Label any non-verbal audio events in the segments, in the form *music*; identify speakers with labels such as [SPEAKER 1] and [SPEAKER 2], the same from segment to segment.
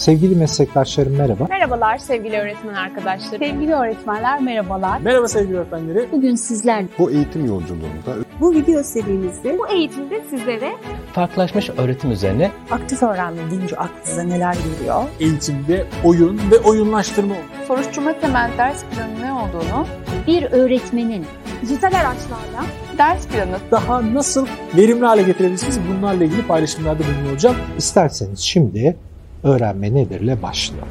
[SPEAKER 1] Sevgili meslektaşlarım merhaba.
[SPEAKER 2] Merhabalar sevgili öğretmen arkadaşlarım.
[SPEAKER 3] Sevgili öğretmenler merhabalar.
[SPEAKER 4] Merhaba sevgili öğretmenleri.
[SPEAKER 3] Bugün sizler
[SPEAKER 5] Bu eğitim yolculuğunda
[SPEAKER 3] bu video serimizde
[SPEAKER 2] Bu eğitimde sizlere
[SPEAKER 6] farklılaşmış öğretim üzerine
[SPEAKER 3] aktif öğrenme deyince aklınıza neler geliyor?
[SPEAKER 4] Eğitimde oyun ve oyunlaştırma olur.
[SPEAKER 2] soruşturma temel ders planı ne olduğunu,
[SPEAKER 7] bir öğretmenin
[SPEAKER 2] dijital araçlarla
[SPEAKER 7] ders planı
[SPEAKER 4] Daha nasıl verimli hale getirebilirsiniz bunlarla ilgili paylaşımlarda bulunuyor olacağım.
[SPEAKER 1] İsterseniz şimdi öğrenme nedirle başlayalım.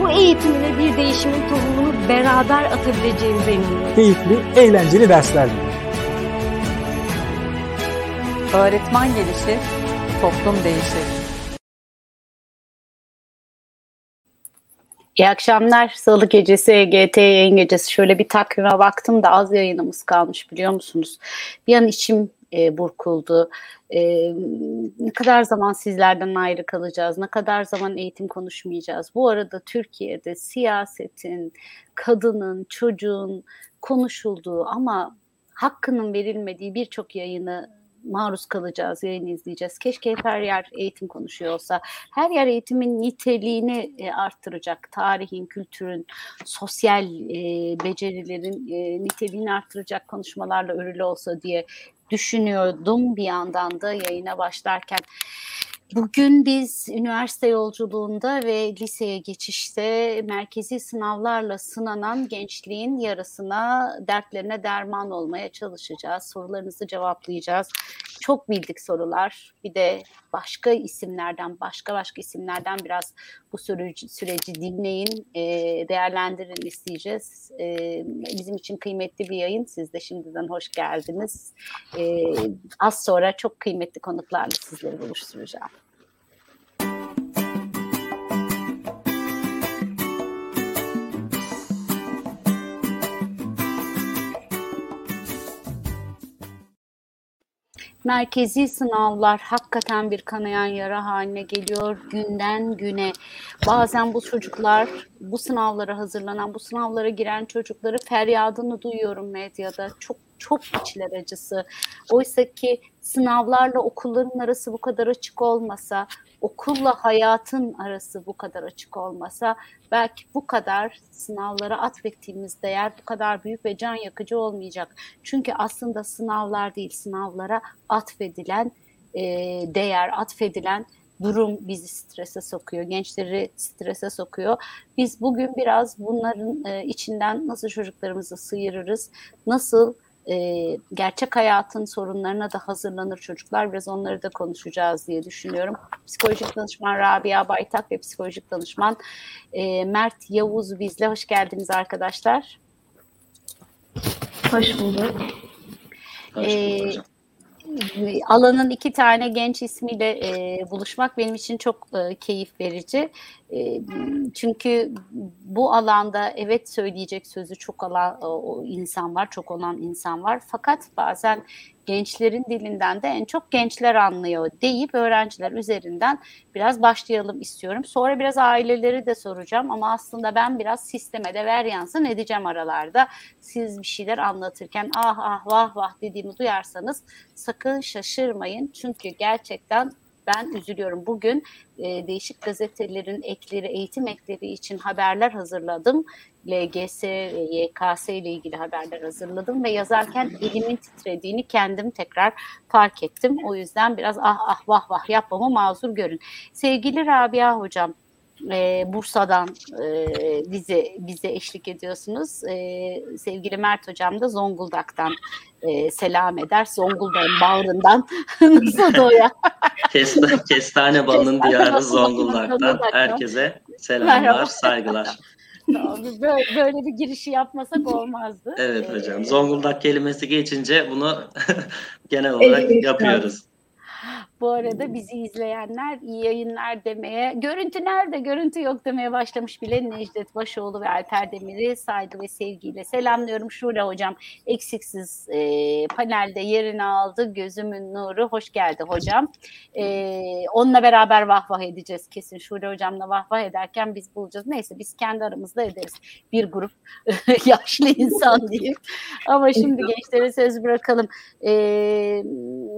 [SPEAKER 7] bu eğitimle bir değişimin tohumunu beraber atabileceğimize eminim.
[SPEAKER 4] Keyifli, eğlenceli dersler diliyorum.
[SPEAKER 8] Öğretmen gelişir, toplum değişir.
[SPEAKER 9] İyi akşamlar. Salı gecesi, EGT yayın gecesi. Şöyle bir takvime baktım da az yayınımız kalmış biliyor musunuz? Bir an içim e, burkuldu. E, ne kadar zaman sizlerden ayrı kalacağız? Ne kadar zaman eğitim konuşmayacağız? Bu arada Türkiye'de siyasetin, kadının, çocuğun konuşulduğu ama hakkının verilmediği birçok yayını maruz kalacağız, yayın izleyeceğiz. Keşke her yer eğitim konuşuyor olsa. Her yer eğitimin niteliğini e, arttıracak. Tarihin, kültürün, sosyal e, becerilerin e, niteliğini arttıracak konuşmalarla örülü olsa diye düşünüyordum bir yandan da yayına başlarken. Bugün biz üniversite yolculuğunda ve liseye geçişte merkezi sınavlarla sınanan gençliğin yarısına, dertlerine derman olmaya çalışacağız. Sorularınızı cevaplayacağız. Çok bildik sorular. Bir de başka isimlerden, başka başka isimlerden biraz bu süreci, süreci dinleyin, e, değerlendirin isteyeceğiz. E, bizim için kıymetli bir yayın. Siz de şimdiden hoş geldiniz. E, az sonra çok kıymetli konuklarla sizleri buluşturacağım. Merkezi sınavlar hakikaten bir kanayan yara haline geliyor günden güne. Bazen bu çocuklar, bu sınavlara hazırlanan, bu sınavlara giren çocukları feryadını duyuyorum medyada. Çok çok içler acısı. Oysa ki sınavlarla okulların arası bu kadar açık olmasa, okulla hayatın arası bu kadar açık olmasa belki bu kadar sınavlara atfettiğimiz değer bu kadar büyük ve can yakıcı olmayacak. Çünkü aslında sınavlar değil sınavlara atfedilen e, değer, atfedilen durum bizi strese sokuyor, gençleri strese sokuyor. Biz bugün biraz bunların e, içinden nasıl çocuklarımızı sıyırırız, nasıl e, gerçek hayatın sorunlarına da hazırlanır çocuklar. Biraz onları da konuşacağız diye düşünüyorum. Psikolojik danışman Rabia Baytak ve psikolojik danışman e, Mert Yavuz bizle. Hoş geldiniz arkadaşlar.
[SPEAKER 7] Hoş bulduk.
[SPEAKER 9] E, alanın iki tane genç ismiyle e, buluşmak benim için çok e, keyif verici. E, çünkü bu alanda evet söyleyecek sözü çok olan o insan var, çok olan insan var. Fakat bazen gençlerin dilinden de en çok gençler anlıyor deyip öğrenciler üzerinden biraz başlayalım istiyorum. Sonra biraz aileleri de soracağım ama aslında ben biraz sisteme de ver yansın edeceğim aralarda. Siz bir şeyler anlatırken ah ah vah vah dediğimi duyarsanız sakın şaşırmayın. Çünkü gerçekten ben üzülüyorum. Bugün e, değişik gazetelerin ekleri, eğitim ekleri için haberler hazırladım. LGS ve YKS ile ilgili haberler hazırladım ve yazarken elimin titrediğini kendim tekrar fark ettim. O yüzden biraz ah ah vah vah yapmamı mazur görün. Sevgili Rabia Hocam, e, Bursa'dan e, bize bize eşlik ediyorsunuz. E, sevgili Mert Hocam da Zonguldak'tan e, selam eder. Zonguldak'ın bağrından *laughs* nasıl doya?
[SPEAKER 10] Kestane, kestane balının diyarı Zonguldak'tan. Herkese selamlar,
[SPEAKER 9] Merhaba. Böyle, böyle bir girişi yapmasak olmazdı.
[SPEAKER 10] Evet
[SPEAKER 9] E,
[SPEAKER 10] hocam. Zonguldak kelimesi geçince bunu *laughs* genel olarak
[SPEAKER 9] Evet,
[SPEAKER 10] yapıyoruz.
[SPEAKER 9] Bu arada bizi izleyenler iyi yayınlar demeye, görüntü nerede, görüntü yok demeye başlamış bile Necdet Başoğlu ve Alper Demir'i saygı ve sevgiyle selamlıyorum. Şule Hocam eksiksiz e, panelde yerini aldı. Gözümün nuru. Hoş geldi hocam. E, onunla beraber vah vah edeceğiz kesin. Şule Hocam'la vah vah ederken biz bulacağız. Neyse biz kendi aramızda ederiz. Bir grup *laughs* yaşlı insan diyeyim. Ama şimdi *laughs* gençlere söz bırakalım. E,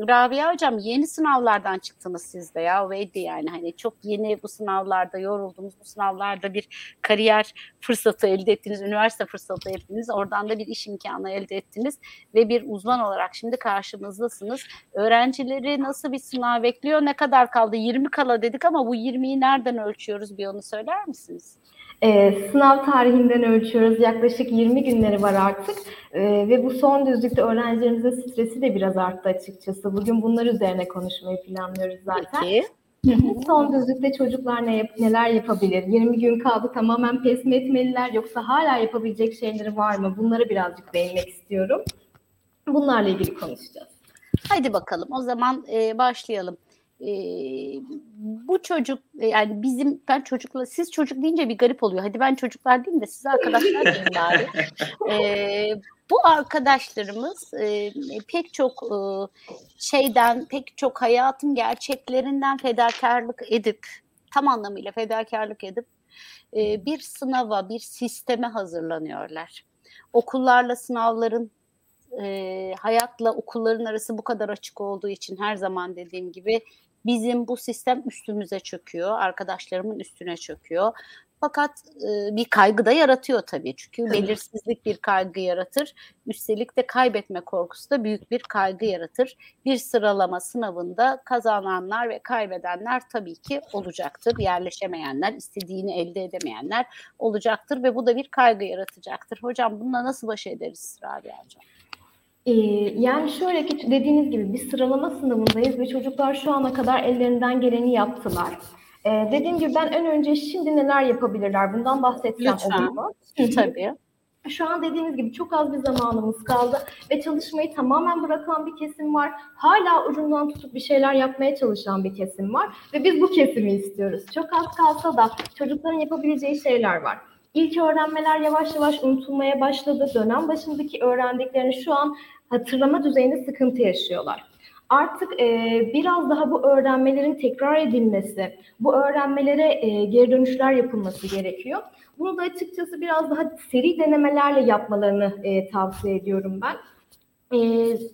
[SPEAKER 9] Rabia Hocam yeni sınavlardan çıktınız siz de ya. Veydi yani hani çok yeni bu sınavlarda yoruldunuz. Bu sınavlarda bir kariyer fırsatı elde ettiniz. Üniversite fırsatı ettiniz. Oradan da bir iş imkanı elde ettiniz. Ve bir uzman olarak şimdi karşımızdasınız. Öğrencileri nasıl bir sınav bekliyor? Ne kadar kaldı? 20 kala dedik ama bu 20'yi nereden ölçüyoruz? Bir onu söyler misiniz?
[SPEAKER 5] Ee, sınav tarihinden ölçüyoruz. Yaklaşık 20 günleri var artık. Ee, ve bu son düzlükte öğrencilerimizin stresi de biraz arttı açıkçası. Bugün bunlar üzerine konuşmayı planlıyoruz zaten.
[SPEAKER 9] Peki.
[SPEAKER 5] son düzlükte çocuklar ne yap neler yapabilir? 20 gün kaldı tamamen pes mi etmeliler yoksa hala yapabilecek şeyleri var mı? Bunlara birazcık değinmek istiyorum. Bunlarla ilgili konuşacağız.
[SPEAKER 9] Hadi bakalım o zaman e, başlayalım. E, bu çocuk e, yani bizim ben çocukla siz çocuk deyince bir garip oluyor. Hadi ben çocuklar diyeyim de siz arkadaşlar deyin *laughs* bari. E, bu arkadaşlarımız e, pek çok e, şeyden pek çok hayatın gerçeklerinden fedakarlık edip tam anlamıyla fedakarlık edip e, bir sınava bir sisteme hazırlanıyorlar. Okullarla sınavların e, hayatla okulların arası bu kadar açık olduğu için her zaman dediğim gibi bizim bu sistem üstümüze çöküyor, arkadaşlarımın üstüne çöküyor. Fakat e, bir kaygı da yaratıyor tabii. Çünkü belirsizlik bir kaygı yaratır. Üstelik de kaybetme korkusu da büyük bir kaygı yaratır. Bir sıralama sınavında kazananlar ve kaybedenler tabii ki olacaktır. Yerleşemeyenler, istediğini elde edemeyenler olacaktır ve bu da bir kaygı yaratacaktır. Hocam bununla nasıl baş ederiz Rabia Hocam?
[SPEAKER 5] Ee, yani şöyle ki dediğiniz gibi bir sıralama sınavındayız ve çocuklar şu ana kadar ellerinden geleni yaptılar. Ee, dediğim gibi ben en önce şimdi neler yapabilirler bundan bahsedeceğim.
[SPEAKER 9] Lütfen.
[SPEAKER 5] olur mu? *laughs*
[SPEAKER 9] Tabii.
[SPEAKER 5] Şu an dediğimiz gibi çok az bir zamanımız kaldı ve çalışmayı tamamen bırakan bir kesim var. Hala ucundan tutup bir şeyler yapmaya çalışan bir kesim var ve biz bu kesimi istiyoruz. Çok az kalsa da çocukların yapabileceği şeyler var. İlk öğrenmeler yavaş yavaş unutulmaya başladı. Dönem başındaki öğrendiklerini şu an hatırlama düzeyinde sıkıntı yaşıyorlar. Artık e, biraz daha bu öğrenmelerin tekrar edilmesi, bu öğrenmelere e, geri dönüşler yapılması gerekiyor. Bunu da açıkçası biraz daha seri denemelerle yapmalarını e, tavsiye ediyorum ben. E,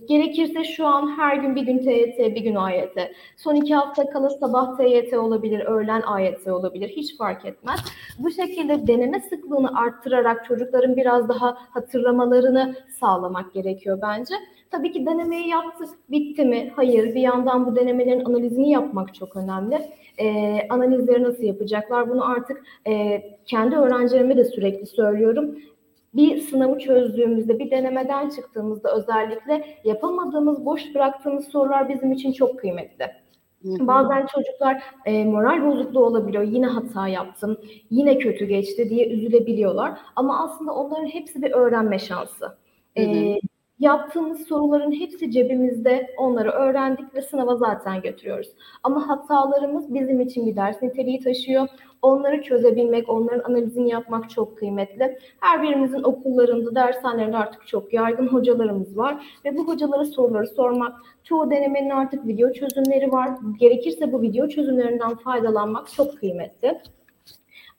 [SPEAKER 5] gerekirse şu an her gün bir gün TYT, bir gün AYT. Son iki hafta kala sabah TYT olabilir, öğlen AYT olabilir. Hiç fark etmez. Bu şekilde deneme sıklığını arttırarak çocukların biraz daha hatırlamalarını sağlamak gerekiyor bence. Tabii ki denemeyi yaptık, bitti mi? Hayır. Bir yandan bu denemelerin analizini yapmak çok önemli. E, analizleri nasıl yapacaklar? Bunu artık e, kendi öğrencilerime de sürekli söylüyorum bir sınavı çözdüğümüzde, bir denemeden çıktığımızda özellikle yapamadığımız, boş bıraktığımız sorular bizim için çok kıymetli. Bazen çocuklar e, moral bozukluğu olabiliyor. Yine hata yaptım, yine kötü geçti diye üzülebiliyorlar. Ama aslında onların hepsi bir öğrenme şansı. E, yaptığımız soruların hepsi cebimizde. Onları öğrendik ve sınava zaten götürüyoruz. Ama hatalarımız bizim için bir ders niteliği taşıyor. Onları çözebilmek, onların analizini yapmak çok kıymetli. Her birimizin okullarında, dershanelerinde artık çok yaygın hocalarımız var. Ve bu hocalara soruları sormak, çoğu denemenin artık video çözümleri var. Gerekirse bu video çözümlerinden faydalanmak çok kıymetli.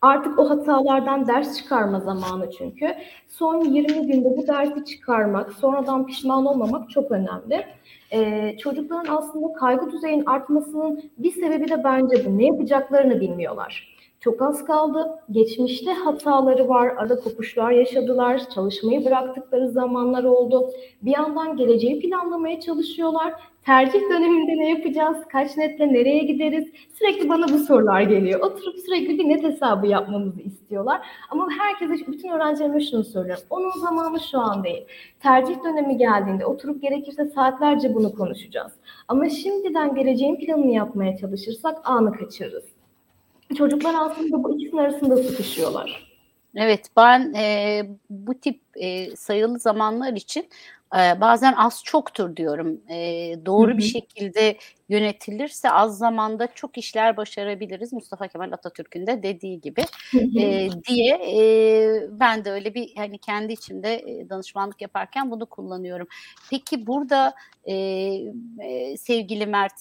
[SPEAKER 5] Artık o hatalardan ders çıkarma zamanı çünkü. Son 20 günde bu dersi çıkarmak, sonradan pişman olmamak çok önemli. Ee, çocukların aslında kaygı düzeyinin artmasının bir sebebi de bence bu. Ne yapacaklarını bilmiyorlar. Çok az kaldı. Geçmişte hataları var, ara kopuşlar yaşadılar, çalışmayı bıraktıkları zamanlar oldu. Bir yandan geleceği planlamaya çalışıyorlar. Tercih döneminde ne yapacağız? Kaç netle nereye gideriz? Sürekli bana bu sorular geliyor. Oturup sürekli bir net hesabı yapmamızı istiyorlar. Ama herkese, bütün öğrencilerime şunu soruyorum. Onun zamanı şu an değil. Tercih dönemi geldiğinde oturup gerekirse saatlerce bunu konuşacağız. Ama şimdiden geleceğin planını yapmaya çalışırsak anı kaçırırız. Çocuklar aslında bu ikisinin arasında sıkışıyorlar.
[SPEAKER 9] Evet ben e, bu tip e, sayılı zamanlar için e, bazen az çoktur diyorum. E, doğru
[SPEAKER 5] Hı
[SPEAKER 9] bir şekilde yönetilirse az zamanda çok işler başarabiliriz. Mustafa Kemal Atatürk'ün de dediği gibi e, diye e, ben de öyle bir hani kendi içimde e, danışmanlık yaparken bunu kullanıyorum. Peki burada e, e, sevgili Mert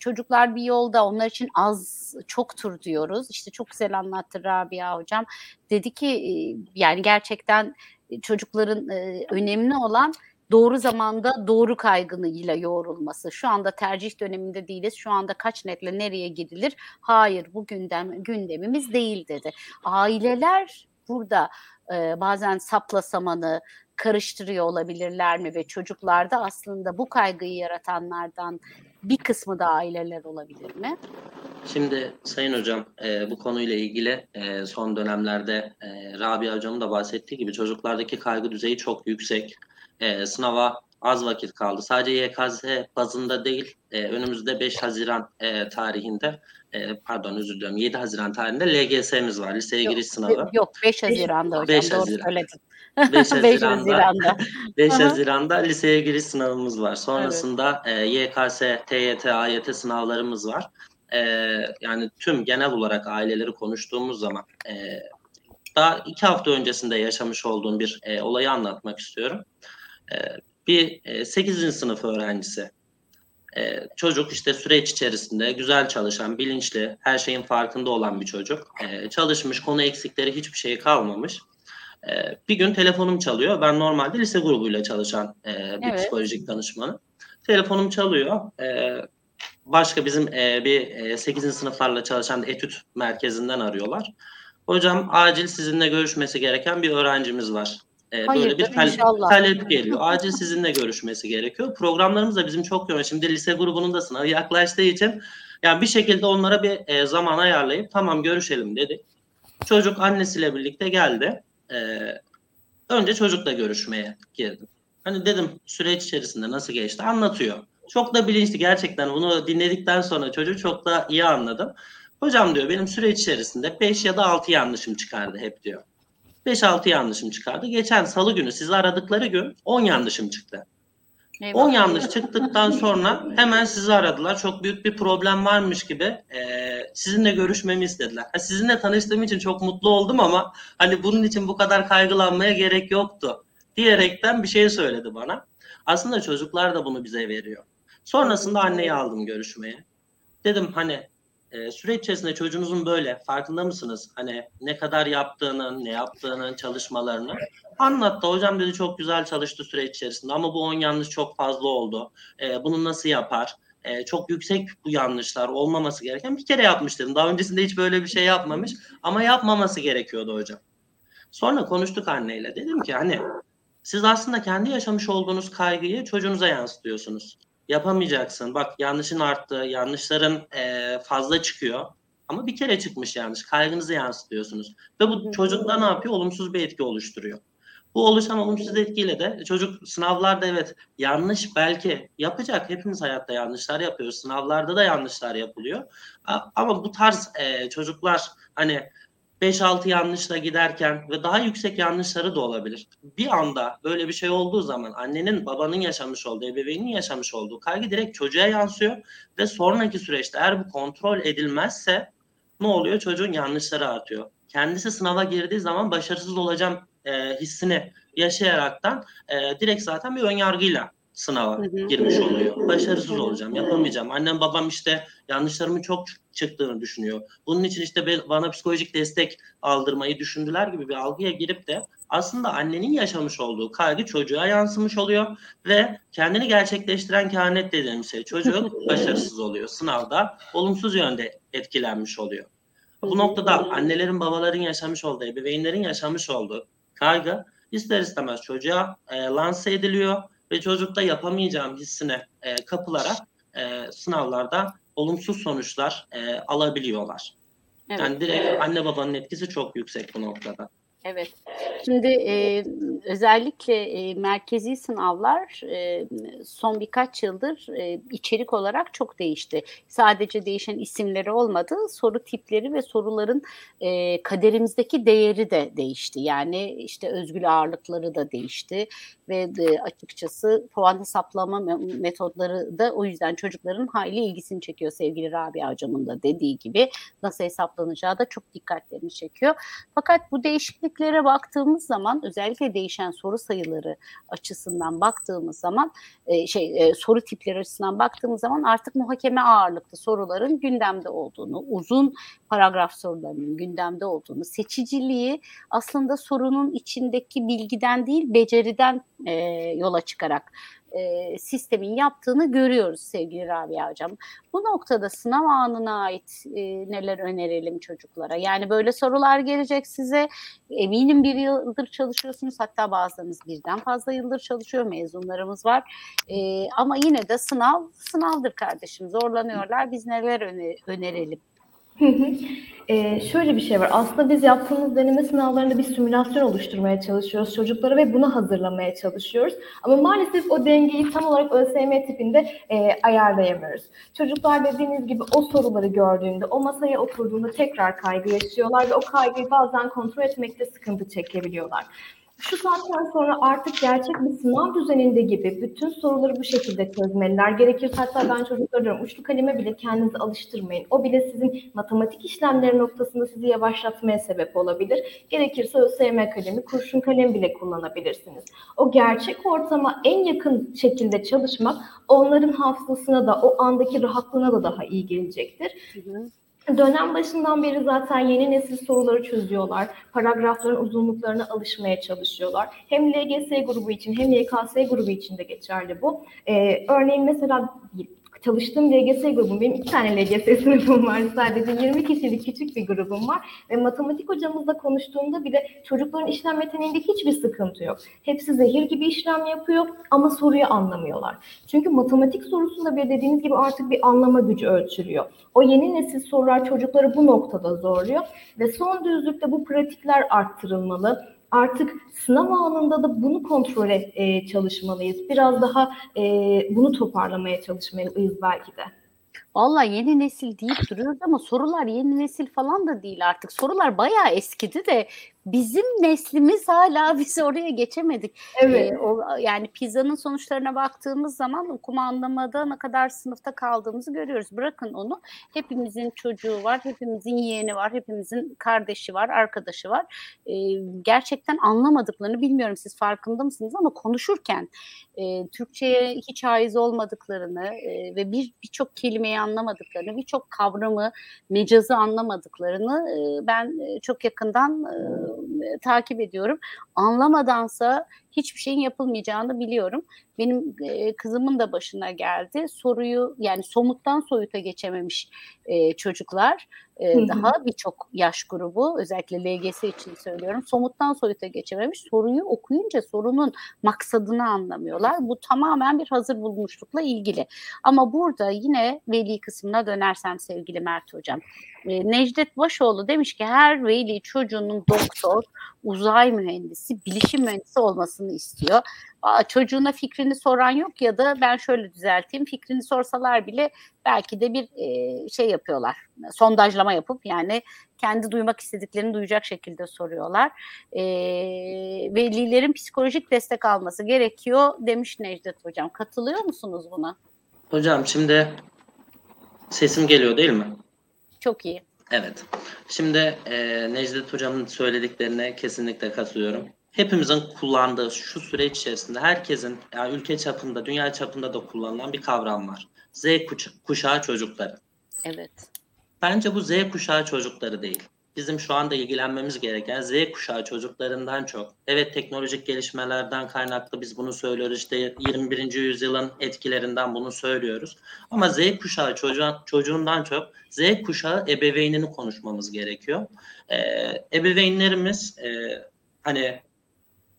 [SPEAKER 9] çocuklar bir yolda onlar için az çoktur diyoruz. İşte çok güzel anlattı Rabia hocam. Dedi ki e, yani gerçekten çocukların e, önemli olan doğru zamanda doğru kaygıyla yoğrulması. Şu anda tercih döneminde değiliz. Şu anda kaç netle nereye gidilir? Hayır bu gündem gündemimiz değil dedi. Aileler burada e, bazen sapla samanı karıştırıyor olabilirler mi ve çocuklarda aslında bu kaygıyı yaratanlardan bir kısmı da aileler olabilir mi?
[SPEAKER 10] Şimdi Sayın Hocam e, bu konuyla ilgili e, son dönemlerde e, Rabia Hocam'ın da bahsettiği gibi çocuklardaki kaygı düzeyi çok yüksek. E, sınava az vakit kaldı. Sadece YKS bazında değil e, önümüzde 5 Haziran e, tarihinde e, pardon özür diliyorum 7 Haziran tarihinde LGS'miz var. Liseye giriş sınavı.
[SPEAKER 9] Yok 5 Haziran'da hocam
[SPEAKER 10] 5
[SPEAKER 9] doğru
[SPEAKER 10] Haziran.
[SPEAKER 9] söyledin.
[SPEAKER 10] 5
[SPEAKER 9] 5 *laughs*
[SPEAKER 10] Haziran'da,
[SPEAKER 9] Haziran'da. *laughs*
[SPEAKER 10] 5
[SPEAKER 9] Aha.
[SPEAKER 10] Haziran'da liseye giriş sınavımız var. Sonrasında e, YKS, TYT, AYT sınavlarımız var. E, yani tüm genel olarak aileleri konuştuğumuz zaman e, daha iki hafta öncesinde yaşamış olduğum bir e, olayı anlatmak istiyorum. E, bir e, 8. sınıf öğrencisi. E, çocuk işte süreç içerisinde güzel çalışan, bilinçli, her şeyin farkında olan bir çocuk. E, çalışmış, konu eksikleri hiçbir şey kalmamış. Bir gün telefonum çalıyor. Ben normalde lise grubuyla çalışan e, bir
[SPEAKER 9] Evet.
[SPEAKER 10] psikolojik danışmanım. Telefonum çalıyor. Başka bizim e, bir e, 8. sınıflarla çalışan etüt merkezinden arıyorlar. Hocam acil sizinle görüşmesi gereken bir öğrencimiz var. Ee, böyle bir
[SPEAKER 9] inşallah.
[SPEAKER 10] talep geliyor. Acil sizinle görüşmesi gerekiyor. Programlarımız da bizim çok yoğun. Şimdi lise grubunun da sınavı yaklaştığı için yani bir şekilde onlara bir e, zaman ayarlayıp tamam görüşelim dedik. Çocuk annesiyle birlikte geldi. Ee, önce çocukla görüşmeye girdim. Hani dedim süreç içerisinde nasıl geçti anlatıyor. Çok da bilinçli gerçekten bunu dinledikten sonra çocuğu çok da iyi anladım. Hocam diyor benim süreç içerisinde 5 ya da 6 yanlışım çıkardı hep diyor. 5-6 yanlışım çıkardı. Geçen salı günü sizi aradıkları gün 10 yanlışım çıktı. 10 yanlış çıktıktan sonra hemen sizi aradılar. Çok büyük bir problem varmış gibi e, sizinle görüşmemi istediler. Ha, sizinle tanıştığım için çok mutlu oldum ama hani bunun için bu kadar kaygılanmaya gerek yoktu diyerekten bir şey söyledi bana. Aslında çocuklar da bunu bize veriyor. Sonrasında anneyi aldım görüşmeye. Dedim hani e, süreç içerisinde çocuğunuzun böyle farkında mısınız? Hani ne kadar yaptığının, ne yaptığının, çalışmalarını. Anlattı. Hocam dedi çok güzel çalıştı süreç içerisinde ama bu 10 yanlış çok fazla oldu. E, bunu nasıl yapar? E, çok yüksek bu yanlışlar olmaması gereken bir kere yapmış dedim. Daha öncesinde hiç böyle bir şey yapmamış ama yapmaması gerekiyordu hocam. Sonra konuştuk anneyle. Dedim ki hani siz aslında kendi yaşamış olduğunuz kaygıyı çocuğunuza yansıtıyorsunuz. Yapamayacaksın. Bak yanlışın arttı, yanlışların e, fazla çıkıyor. Ama bir kere çıkmış yanlış. Kaygınızı yansıtıyorsunuz. Ve bu çocukta ne yapıyor? Olumsuz bir etki oluşturuyor. Bu oluşan olumsuz etkiyle de çocuk sınavlarda evet yanlış belki yapacak. Hepimiz hayatta yanlışlar yapıyoruz. Sınavlarda da yanlışlar yapılıyor. Ama bu tarz e, çocuklar hani 5-6 yanlışla giderken ve daha yüksek yanlışları da olabilir. Bir anda böyle bir şey olduğu zaman annenin babanın yaşamış olduğu, ebeveynin yaşamış olduğu kaygı direkt çocuğa yansıyor ve sonraki süreçte eğer bu kontrol edilmezse ne oluyor? Çocuğun yanlışları artıyor. Kendisi sınava girdiği zaman başarısız olacağım e, hissini yaşayaraktan e, direkt zaten bir önyargıyla sınava
[SPEAKER 9] Hı hı.
[SPEAKER 10] girmiş oluyor. Başarısız olacağım, yapamayacağım. Annem babam işte yanlışlarımın çok çıktığını düşünüyor. Bunun için işte bana psikolojik destek aldırmayı düşündüler gibi bir algıya girip de aslında annenin yaşamış olduğu kaygı çocuğa yansımış oluyor ve kendini gerçekleştiren kehanet dediğimiz şey çocuk başarısız oluyor. Sınavda olumsuz yönde etkilenmiş oluyor. Bu noktada annelerin babaların yaşamış olduğu, ebeveynlerin yaşamış olduğu kaygı ister istemez çocuğa e, lanse ediliyor ve çocukta yapamayacağım hissine e, kapılarak e, sınavlarda olumsuz sonuçlar e, alabiliyorlar.
[SPEAKER 9] Evet.
[SPEAKER 10] Yani direkt anne babanın etkisi çok yüksek bu noktada.
[SPEAKER 9] Evet. Şimdi e, özellikle e, merkezi sınavlar e, son birkaç yıldır e, içerik olarak çok değişti. Sadece değişen isimleri olmadı, soru tipleri ve soruların e, kaderimizdeki değeri de değişti. Yani işte özgül ağırlıkları da değişti ve de açıkçası puan hesaplama metodları da o yüzden çocukların hayli ilgisini çekiyor sevgili Rabia hocamın da dediği gibi nasıl hesaplanacağı da çok dikkatlerini çekiyor. Fakat bu değişikliklere baktığımız zaman özellikle değişen soru sayıları açısından baktığımız zaman e, şey e, soru tipleri açısından baktığımız zaman artık muhakeme ağırlıklı soruların gündemde olduğunu, uzun paragraf sorularının gündemde olduğunu, seçiciliği aslında sorunun içindeki bilgiden değil beceriden e, yola çıkarak e, sistemin yaptığını görüyoruz sevgili Rabia Hocam. Bu noktada sınav anına ait e, neler önerelim çocuklara? Yani böyle sorular gelecek size. Eminim bir yıldır çalışıyorsunuz. Hatta bazılarınız birden fazla yıldır çalışıyor. Mezunlarımız var. E, ama yine de sınav sınavdır kardeşim. Zorlanıyorlar. Biz neler öne, önerelim?
[SPEAKER 5] Ee, şöyle bir şey var. Aslında biz yaptığımız deneme sınavlarında bir simülasyon oluşturmaya çalışıyoruz çocuklara ve bunu hazırlamaya çalışıyoruz. Ama maalesef o dengeyi tam olarak ÖSYM tipinde e, ayarlayamıyoruz. Çocuklar dediğiniz gibi o soruları gördüğünde, o masaya oturduğunda tekrar kaygı yaşıyorlar ve o kaygıyı bazen kontrol etmekte sıkıntı çekebiliyorlar şu saatten sonra artık gerçek bir sınav düzeninde gibi bütün soruları bu şekilde çözmeliler. Gerekirse hatta ben çocuklara diyorum uçlu kaleme bile kendinizi alıştırmayın. O bile sizin matematik işlemleri noktasında sizi yavaşlatmaya sebep olabilir. Gerekirse ÖSYM kalemi, kurşun kalem bile kullanabilirsiniz. O gerçek ortama en yakın şekilde çalışmak onların hafızasına da o andaki rahatlığına da daha iyi gelecektir. Hı hı. Dönem başından beri zaten yeni nesil soruları çözüyorlar. Paragrafların uzunluklarına alışmaya çalışıyorlar. Hem LGS grubu için hem YKS grubu için de geçerli bu. Ee, örneğin mesela çalıştığım LGS grubum, benim iki tane LGS *laughs* sınıfım var sadece 20 kişilik küçük bir grubum var ve matematik hocamızla konuştuğumda bile çocukların işlem yeteneğinde hiçbir sıkıntı yok. Hepsi zehir gibi işlem yapıyor ama soruyu anlamıyorlar. Çünkü matematik sorusunda bir dediğiniz gibi artık bir anlama gücü ölçülüyor. O yeni nesil sorular çocukları bu noktada zorluyor ve son düzlükte bu pratikler arttırılmalı artık sınav anında da bunu kontrole e, çalışmalıyız. Biraz daha e, bunu toparlamaya çalışmalıyız belki de.
[SPEAKER 9] Valla yeni nesil deyip duruyoruz ama sorular yeni nesil falan da değil artık. Sorular bayağı eskidi de bizim neslimiz hala *laughs* bizi oraya geçemedik. Evet. Ee, o, yani pizzanın sonuçlarına baktığımız zaman okuma anlamada ne kadar sınıfta kaldığımızı görüyoruz. Bırakın onu. Hepimizin çocuğu var, hepimizin yeğeni var, hepimizin kardeşi var, arkadaşı var. Ee, gerçekten anlamadıklarını bilmiyorum siz farkında mısınız ama konuşurken e, Türkçe'ye hiç haiz olmadıklarını e, ve bir birçok kelimeyi anlamadıklarını, birçok kavramı, mecazı anlamadıklarını e, ben e, çok yakından e, takip ediyorum. Anlamadansa hiçbir şeyin yapılmayacağını biliyorum. Benim e, kızımın da başına geldi. Soruyu yani somuttan soyuta geçememiş e, çocuklar. E, daha birçok yaş grubu özellikle LGS için söylüyorum. Somuttan soyuta geçememiş. Soruyu okuyunca sorunun maksadını anlamıyorlar. Bu tamamen bir hazır bulmuşlukla ilgili. Ama burada yine veli kısmına dönersem sevgili Mert Hocam. E, Necdet Başoğlu demiş ki her veli çocuğunun doktor, uzay mühendisi, bilişim mühendisi olmasını istiyor. Aa, çocuğuna fikrini soran yok ya da ben şöyle düzelteyim fikrini sorsalar bile belki de bir e, şey yapıyorlar. Sondajlama yapıp yani kendi duymak istediklerini duyacak şekilde soruyorlar. E, velilerin psikolojik destek alması gerekiyor demiş Necdet Hocam. Katılıyor musunuz buna?
[SPEAKER 10] Hocam şimdi sesim geliyor değil mi?
[SPEAKER 9] Çok iyi.
[SPEAKER 10] Evet. Şimdi e, Necdet Hocam'ın söylediklerine kesinlikle katılıyorum. Hepimizin kullandığı şu süreç içerisinde herkesin yani ülke çapında, dünya çapında da kullanılan bir kavram var. Z kuşağı çocukları.
[SPEAKER 9] Evet.
[SPEAKER 10] Bence bu Z kuşağı çocukları değil bizim şu anda ilgilenmemiz gereken Z kuşağı çocuklarından çok. Evet teknolojik gelişmelerden kaynaklı biz bunu söylüyoruz. İşte 21. yüzyılın etkilerinden bunu söylüyoruz. Ama Z kuşağı çocuğun, çocuğundan çok Z kuşağı ebeveynini konuşmamız gerekiyor. Ee, ebeveynlerimiz e, hani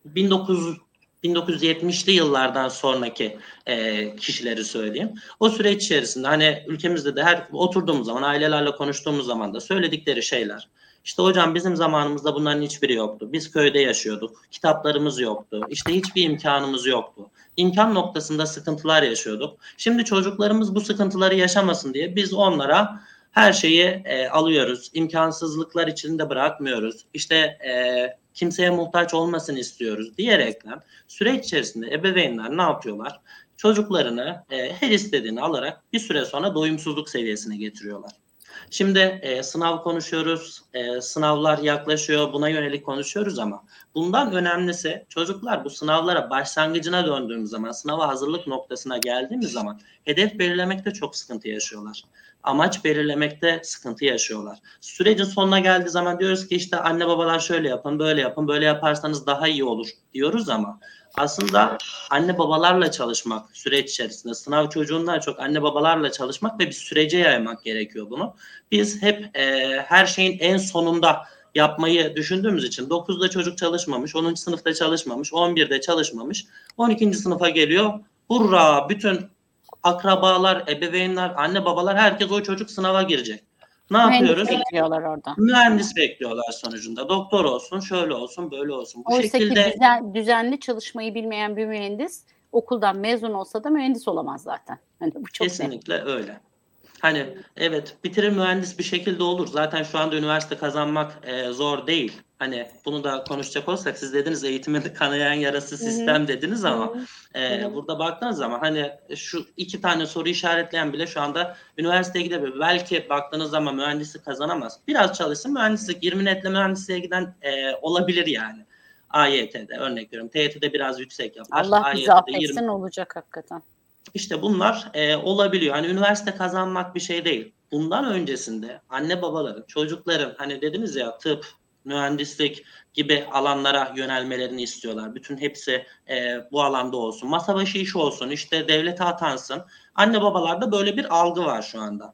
[SPEAKER 10] 1900 1970'li yıllardan sonraki e, kişileri söyleyeyim. O süreç içerisinde hani ülkemizde de her oturduğumuz zaman ailelerle konuştuğumuz zaman da söyledikleri şeyler İşte hocam bizim zamanımızda bunların hiçbiri yoktu. Biz köyde yaşıyorduk. Kitaplarımız yoktu. İşte hiçbir imkanımız yoktu. İmkan noktasında sıkıntılar yaşıyorduk. Şimdi çocuklarımız bu sıkıntıları yaşamasın diye biz onlara her şeyi e, alıyoruz. İmkansızlıklar içinde bırakmıyoruz. İşte e, kimseye muhtaç olmasın istiyoruz diyerekten süreç içerisinde ebeveynler ne yapıyorlar? Çocuklarını e, her istediğini alarak bir süre sonra doyumsuzluk seviyesine getiriyorlar. Şimdi e, sınav konuşuyoruz, e, sınavlar yaklaşıyor, buna yönelik konuşuyoruz ama bundan önemlisi çocuklar bu sınavlara başlangıcına döndüğümüz zaman, sınava hazırlık noktasına geldiğimiz zaman hedef belirlemekte çok sıkıntı yaşıyorlar. Amaç belirlemekte sıkıntı yaşıyorlar. Sürecin sonuna geldiği zaman diyoruz ki işte anne babalar şöyle yapın, böyle yapın, böyle yaparsanız daha iyi olur diyoruz ama aslında anne babalarla çalışmak süreç içerisinde sınav çocuğundan çok anne babalarla çalışmak ve bir sürece yaymak gerekiyor bunu. Biz hep e, her şeyin en sonunda yapmayı düşündüğümüz için 9'da çocuk çalışmamış, 10. sınıfta çalışmamış, 11'de çalışmamış, 12. sınıfa geliyor. Hurra bütün akrabalar, ebeveynler, anne babalar herkes o çocuk sınava girecek. Ne yapıyoruz?
[SPEAKER 9] Mühendis bekliyorlar orada.
[SPEAKER 10] Mühendis bekliyorlar sonucunda. Doktor olsun, şöyle olsun, böyle olsun. Bu
[SPEAKER 9] Oysa
[SPEAKER 10] şekilde
[SPEAKER 9] ki düzen, düzenli çalışmayı bilmeyen bir mühendis okuldan mezun olsa da mühendis olamaz zaten. Hani bu çok.
[SPEAKER 10] Kesinlikle öyle. Hani evet bitirir mühendis bir şekilde olur. Zaten şu anda üniversite kazanmak e, zor değil. Hani bunu da konuşacak olsak siz dediniz eğitimin kanayan yarası sistem dediniz ama e, burada baktığınız zaman hani şu iki tane soru işaretleyen bile şu anda üniversiteye gidebilir. Belki baktığınız zaman mühendislik kazanamaz. Biraz çalışsın mühendislik 20 netle mühendisliğe giden e, olabilir yani. AYT'de örnek veriyorum. TYT'de biraz yüksek yapar.
[SPEAKER 9] Allah bizi
[SPEAKER 10] 20
[SPEAKER 9] affetsin olacak hakikaten.
[SPEAKER 10] İşte bunlar e, olabiliyor. Hani üniversite kazanmak bir şey değil. Bundan öncesinde anne babaların, çocukların hani dediniz ya tıp, mühendislik gibi alanlara yönelmelerini istiyorlar. Bütün hepsi e, bu alanda olsun. Masa başı iş olsun, işte devlete atansın. Anne babalarda böyle bir algı var şu anda.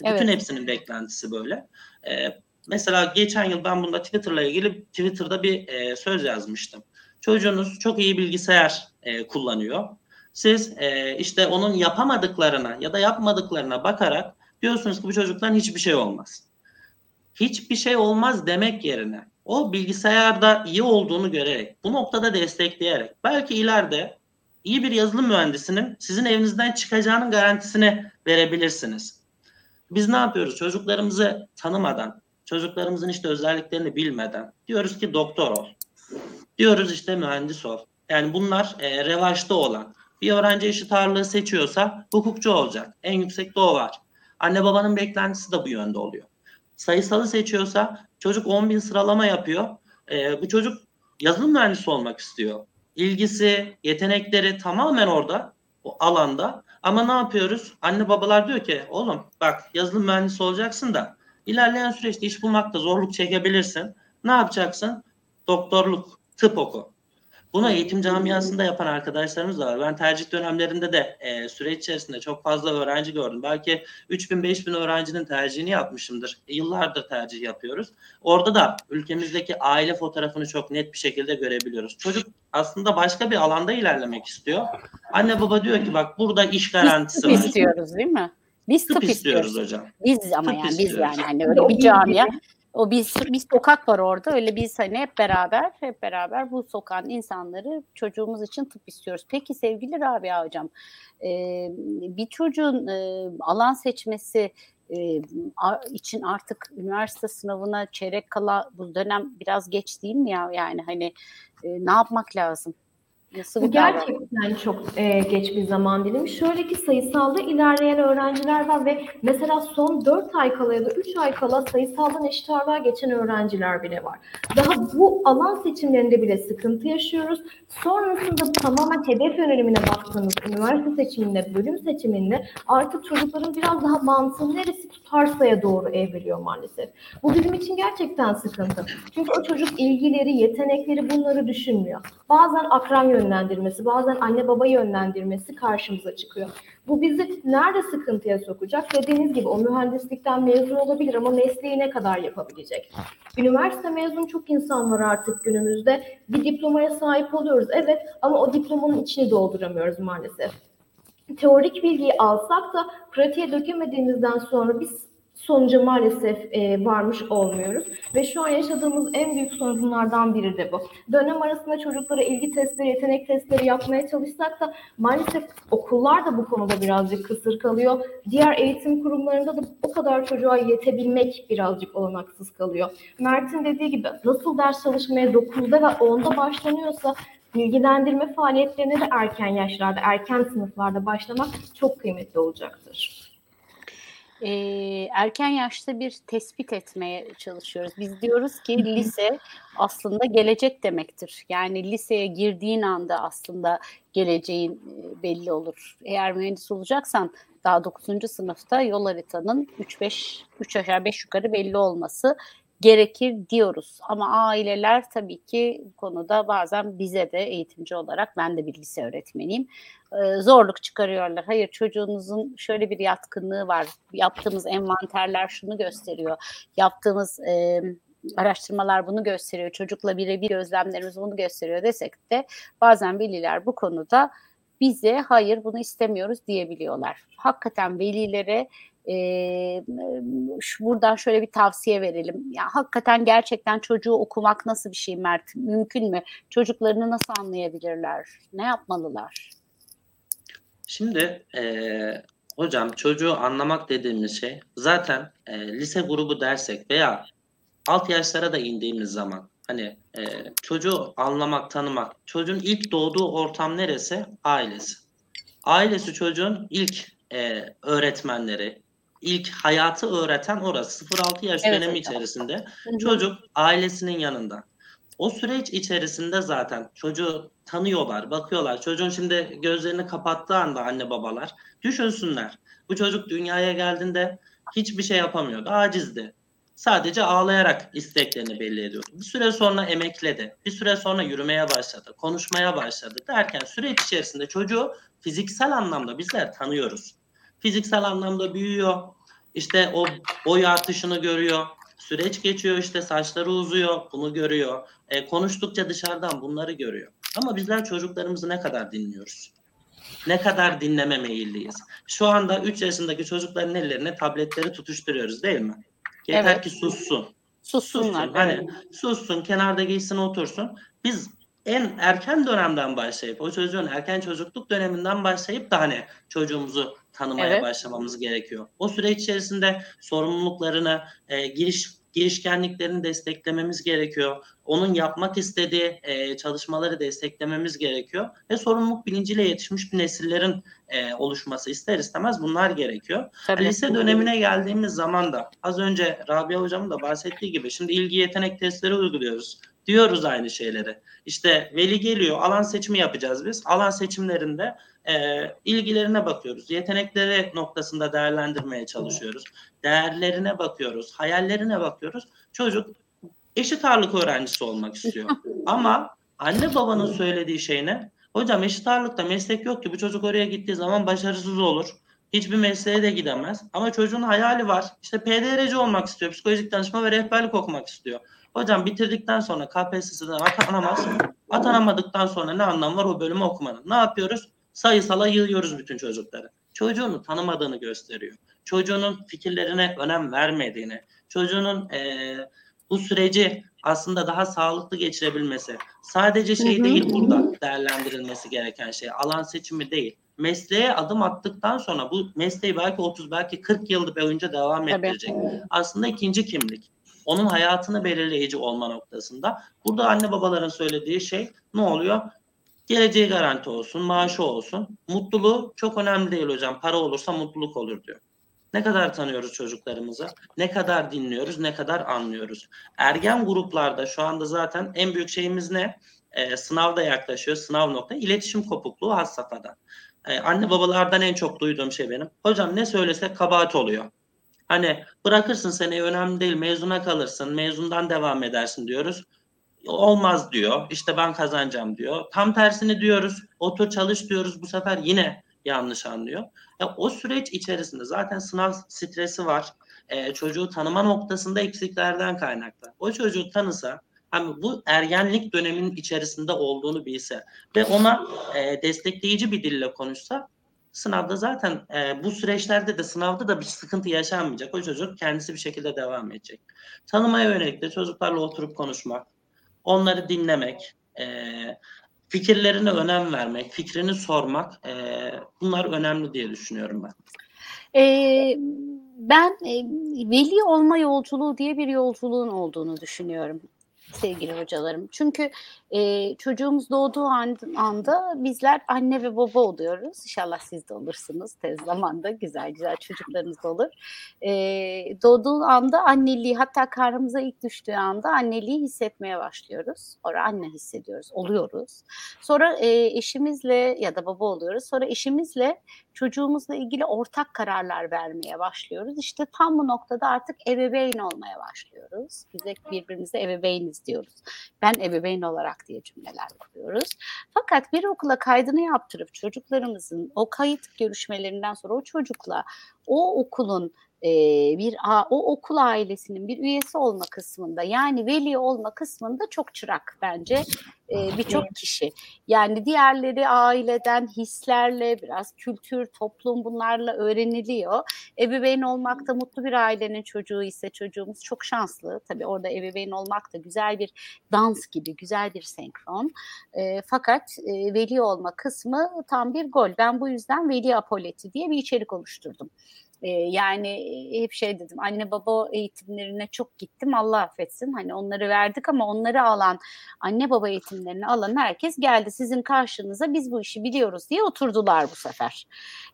[SPEAKER 10] Bütün
[SPEAKER 9] Evet.
[SPEAKER 10] hepsinin beklentisi böyle. E, mesela geçen yıl ben bunda Twitter'la ilgili Twitter'da bir e, söz yazmıştım. Çocuğunuz çok iyi bilgisayar e, kullanıyor. Siz e, işte onun yapamadıklarına ya da yapmadıklarına bakarak diyorsunuz ki bu çocuktan hiçbir şey olmaz. Hiçbir şey olmaz demek yerine o bilgisayarda iyi olduğunu görerek, bu noktada destekleyerek belki ileride iyi bir yazılım mühendisinin sizin evinizden çıkacağının garantisini verebilirsiniz. Biz ne yapıyoruz? Çocuklarımızı tanımadan, çocuklarımızın işte özelliklerini bilmeden diyoruz ki doktor ol. Diyoruz işte mühendis ol. Yani bunlar e, revaçta olan. Bir öğrenci eşit ağırlığı seçiyorsa hukukçu olacak. En yüksekte o var. Anne babanın beklentisi de bu yönde oluyor. Sayısalı seçiyorsa çocuk 10 bin sıralama yapıyor. E, bu çocuk yazılım mühendisi olmak istiyor. İlgisi, yetenekleri tamamen orada, o alanda. Ama ne yapıyoruz? Anne babalar diyor ki oğlum bak yazılım mühendisi olacaksın da ilerleyen süreçte iş bulmakta zorluk çekebilirsin. Ne yapacaksın? Doktorluk, tıp oku. Bunu eğitim camiasında yapan arkadaşlarımız da var. Ben tercih dönemlerinde de e, süreç içerisinde çok fazla öğrenci gördüm. Belki 3000-5000 öğrencinin tercihini yapmışımdır. E, yıllardır tercih yapıyoruz. Orada da ülkemizdeki aile fotoğrafını çok net bir şekilde görebiliyoruz. Çocuk aslında başka bir alanda ilerlemek istiyor. Anne baba diyor ki bak burada iş garantisi
[SPEAKER 9] Biz
[SPEAKER 10] var.
[SPEAKER 9] istiyoruz değil mi? Biz
[SPEAKER 10] Tıp
[SPEAKER 9] tıp,
[SPEAKER 10] istiyoruz
[SPEAKER 9] istiyoruz.
[SPEAKER 10] hocam.
[SPEAKER 9] Biz ama
[SPEAKER 10] Tıp
[SPEAKER 9] yani biz
[SPEAKER 10] istiyoruz.
[SPEAKER 9] yani hani öyle bir camia. O bir, bir sokak var orada. Öyle biz hani hep beraber hep beraber bu sokağın insanları çocuğumuz için tıp istiyoruz. Peki sevgili Rabia hocam bir çocuğun alan seçmesi için artık üniversite sınavına çeyrek kala bu dönem biraz geç değil mi ya? Yani hani ne yapmak lazım? Nasıl
[SPEAKER 5] Bu
[SPEAKER 9] davranış?
[SPEAKER 5] Gerçekten çok e, geç bir zaman dilimi. Şöyle ki sayısalda ilerleyen öğrenciler var ve mesela son 4 ay kala ya da 3 ay kala sayısaldan eşit ağırlığa geçen öğrenciler bile var. Daha bu alan seçimlerinde bile sıkıntı yaşıyoruz. Sonrasında tamamen hedef yönelimine baktığımız üniversite seçiminde, bölüm seçiminde artık çocukların biraz daha mantığın neresi tutarsaya doğru evriliyor maalesef. Bu bizim için gerçekten sıkıntı. Çünkü o çocuk ilgileri, yetenekleri bunları düşünmüyor. Bazen akran yönlendirmesi, bazen anne baba yönlendirmesi karşımıza çıkıyor. Bu bizi nerede sıkıntıya sokacak? Dediğiniz gibi o mühendislikten mezun olabilir ama mesleği ne kadar yapabilecek? Üniversite mezun çok insan var artık günümüzde. Bir diplomaya sahip oluyoruz evet ama o diplomanın içini dolduramıyoruz maalesef. Teorik bilgiyi alsak da pratiğe dökemediğimizden sonra biz sonuca maalesef e, varmış olmuyoruz. Ve şu an yaşadığımız en büyük sorunlardan biri de bu. Dönem arasında çocuklara ilgi testleri, yetenek testleri yapmaya çalışsak da maalesef okullar da bu konuda birazcık kısır kalıyor. Diğer eğitim kurumlarında da o kadar çocuğa yetebilmek birazcık olanaksız kalıyor. Mert'in dediği gibi nasıl ders çalışmaya 9'da ve 10'da başlanıyorsa bilgilendirme faaliyetlerine de erken yaşlarda, erken sınıflarda başlamak çok kıymetli olacaktır.
[SPEAKER 9] E, erken yaşta bir tespit etmeye çalışıyoruz. Biz diyoruz ki lise aslında gelecek demektir. Yani liseye girdiğin anda aslında geleceğin belli olur. Eğer mühendis olacaksan daha 9. sınıfta yol haritanın 3-5 3 aşağı 5 yukarı belli olması gerekir diyoruz. Ama aileler tabii ki bu konuda bazen bize de eğitimci olarak ben de bir lise öğretmeniyim e, zorluk çıkarıyorlar. Hayır çocuğunuzun şöyle bir yatkınlığı var. Yaptığımız envanterler şunu gösteriyor. Yaptığımız e, araştırmalar bunu gösteriyor. Çocukla birebir gözlemlerimiz bunu gösteriyor desek de bazen veliler bu konuda bize hayır bunu istemiyoruz diyebiliyorlar. Hakikaten velilere e, şu, buradan şöyle bir tavsiye verelim. Ya hakikaten gerçekten çocuğu okumak nasıl bir şey Mert? Mümkün mü? Çocuklarını nasıl anlayabilirler? Ne yapmalılar?
[SPEAKER 10] Şimdi e, hocam çocuğu anlamak dediğimiz şey zaten e, lise grubu dersek veya alt yaşlara da indiğimiz zaman hani e, çocuğu anlamak, tanımak, çocuğun ilk doğduğu ortam neresi? Ailesi. Ailesi çocuğun ilk e, öğretmenleri, ilk hayatı öğreten orası. 0-6 yaş
[SPEAKER 9] Evet
[SPEAKER 10] dönemi
[SPEAKER 9] hocam.
[SPEAKER 10] içerisinde
[SPEAKER 9] Hı
[SPEAKER 10] çocuk ailesinin yanında. O süreç içerisinde zaten çocuğu tanıyorlar, bakıyorlar. Çocuğun şimdi gözlerini kapattığı anda anne babalar düşünsünler. Bu çocuk dünyaya geldiğinde hiçbir şey yapamıyordu, acizdi. Sadece ağlayarak isteklerini belli ediyordu. Bir süre sonra emekledi. Bir süre sonra yürümeye başladı, konuşmaya başladı derken süreç içerisinde çocuğu fiziksel anlamda bizler tanıyoruz. Fiziksel anlamda büyüyor. İşte o boy artışını görüyor. Süreç geçiyor işte saçları uzuyor. Bunu görüyor. E, konuştukça dışarıdan bunları görüyor. Ama bizler çocuklarımızı ne kadar dinliyoruz? Ne kadar dinleme meyilliyiz? Şu anda 3 yaşındaki çocukların ellerine tabletleri tutuşturuyoruz değil mi? Yeter
[SPEAKER 9] Evet.
[SPEAKER 10] ki sussun.
[SPEAKER 9] Sussunlar.
[SPEAKER 10] Sussun. Hani sussun, kenarda giysin, otursun. Biz en erken dönemden başlayıp, o çocuğun erken çocukluk döneminden başlayıp da hani çocuğumuzu tanımaya
[SPEAKER 9] Evet.
[SPEAKER 10] başlamamız gerekiyor. O süreç içerisinde sorumluluklarını, e, giriş girişkenliklerini desteklememiz gerekiyor. Onun yapmak istediği e, çalışmaları desteklememiz gerekiyor ve sorumluluk bilinciyle yetişmiş bir nesillerin e, oluşması ister istemez bunlar gerekiyor.
[SPEAKER 9] Tabii.
[SPEAKER 10] Lise dönemine geldiğimiz zaman da az önce Rabia hocamın da bahsettiği gibi şimdi ilgi yetenek testleri uyguluyoruz. Diyoruz aynı şeyleri. İşte veli geliyor alan seçimi yapacağız biz. Alan seçimlerinde e, ilgilerine bakıyoruz. Yetenekleri noktasında değerlendirmeye çalışıyoruz. Değerlerine bakıyoruz. Hayallerine bakıyoruz. Çocuk eşit ağırlık öğrencisi olmak istiyor. *laughs* Ama anne babanın söylediği şey ne? Hocam eşit ağırlıkta meslek yok ki bu çocuk oraya gittiği zaman başarısız olur. Hiçbir mesleğe de gidemez. Ama çocuğun hayali var. İşte PDR'ci olmak istiyor. Psikolojik danışma ve rehberlik okumak istiyor. Hocam bitirdikten sonra KPSS'den atanamaz. Atanamadıktan sonra ne anlam var o bölümü okumanın? Ne yapıyoruz? Sayısala yığıyoruz bütün çocukları. Çocuğunu tanımadığını gösteriyor. Çocuğunun fikirlerine önem vermediğini, çocuğunun eee, bu süreci aslında daha sağlıklı geçirebilmesi. Sadece şey
[SPEAKER 9] Hı hı.
[SPEAKER 10] değil burada değerlendirilmesi gereken şey. Alan seçimi değil. Mesleğe adım attıktan sonra bu mesleği belki 30 belki 40 yıl boyunca devam ettirecek. Aslında ikinci kimlik. Onun hayatını belirleyici olma noktasında. Burada anne babaların söylediği şey ne oluyor? Geleceği garanti olsun, maaşı olsun. Mutluluğu çok önemli değil hocam. Para olursa mutluluk olur diyor. Ne kadar tanıyoruz çocuklarımızı? Ne kadar dinliyoruz? Ne kadar anlıyoruz? Ergen gruplarda şu anda zaten en büyük şeyimiz ne? Ee, sınav da yaklaşıyor. Sınav nokta. İletişim kopukluğu has safhada. Ee, anne babalardan en çok duyduğum şey benim. Hocam ne söylesek kabahat oluyor. Hani bırakırsın seni önemli değil mezuna kalırsın mezundan devam edersin diyoruz. Olmaz diyor işte ben kazanacağım diyor. Tam tersini diyoruz otur çalış diyoruz bu sefer yine yanlış anlıyor. Ya o süreç içerisinde zaten sınav stresi var. Ee, çocuğu tanıma noktasında eksiklerden kaynaklı. O çocuğu tanısa hani bu ergenlik döneminin içerisinde olduğunu bilse ve ona e, destekleyici bir dille konuşsa Sınavda zaten e, bu süreçlerde de sınavda da bir sıkıntı yaşanmayacak. O çocuk kendisi bir şekilde devam edecek. Tanımaya yönelik de çocuklarla oturup konuşmak, onları dinlemek, e, fikirlerine önem vermek, fikrini sormak e, bunlar önemli diye düşünüyorum ben.
[SPEAKER 9] Ee, ben e, veli olma yolculuğu diye bir yolculuğun olduğunu düşünüyorum sevgili hocalarım. Çünkü e, çocuğumuz doğduğu an, anda bizler anne ve baba oluyoruz. İnşallah siz de olursunuz tez zamanda. Güzel güzel çocuklarınız olur. E, doğduğu anda anneliği hatta karnımıza ilk düştüğü anda anneliği hissetmeye başlıyoruz. Sonra anne hissediyoruz, oluyoruz. Sonra e, eşimizle ya da baba oluyoruz. Sonra eşimizle çocuğumuzla ilgili ortak kararlar vermeye başlıyoruz. İşte tam bu noktada artık ebeveyn olmaya başlıyoruz. Bize birbirimize ebeveyniz diyoruz. Ben ebeveyn olarak diye cümleler kuruyoruz. Fakat bir okula kaydını yaptırıp çocuklarımızın o kayıt görüşmelerinden sonra o çocukla o okulun e, bir o okul ailesinin bir üyesi olma kısmında yani veli olma kısmında çok çırak bence e, birçok kişi. Yani diğerleri aileden hislerle biraz kültür, toplum bunlarla öğreniliyor. Ebeveyn olmak da mutlu bir ailenin çocuğu ise çocuğumuz çok şanslı. Tabii orada ebeveyn olmak da güzel bir dans gibi, güzel bir senkron. E, fakat e, veli olma kısmı tam bir gol. Ben bu yüzden veli apoleti diye bir içerik oluşturdum. Ee, yani hep şey dedim anne baba eğitimlerine çok gittim Allah affetsin hani onları verdik ama onları alan anne baba eğitimlerini alan herkes geldi sizin karşınıza biz bu işi biliyoruz diye oturdular bu sefer.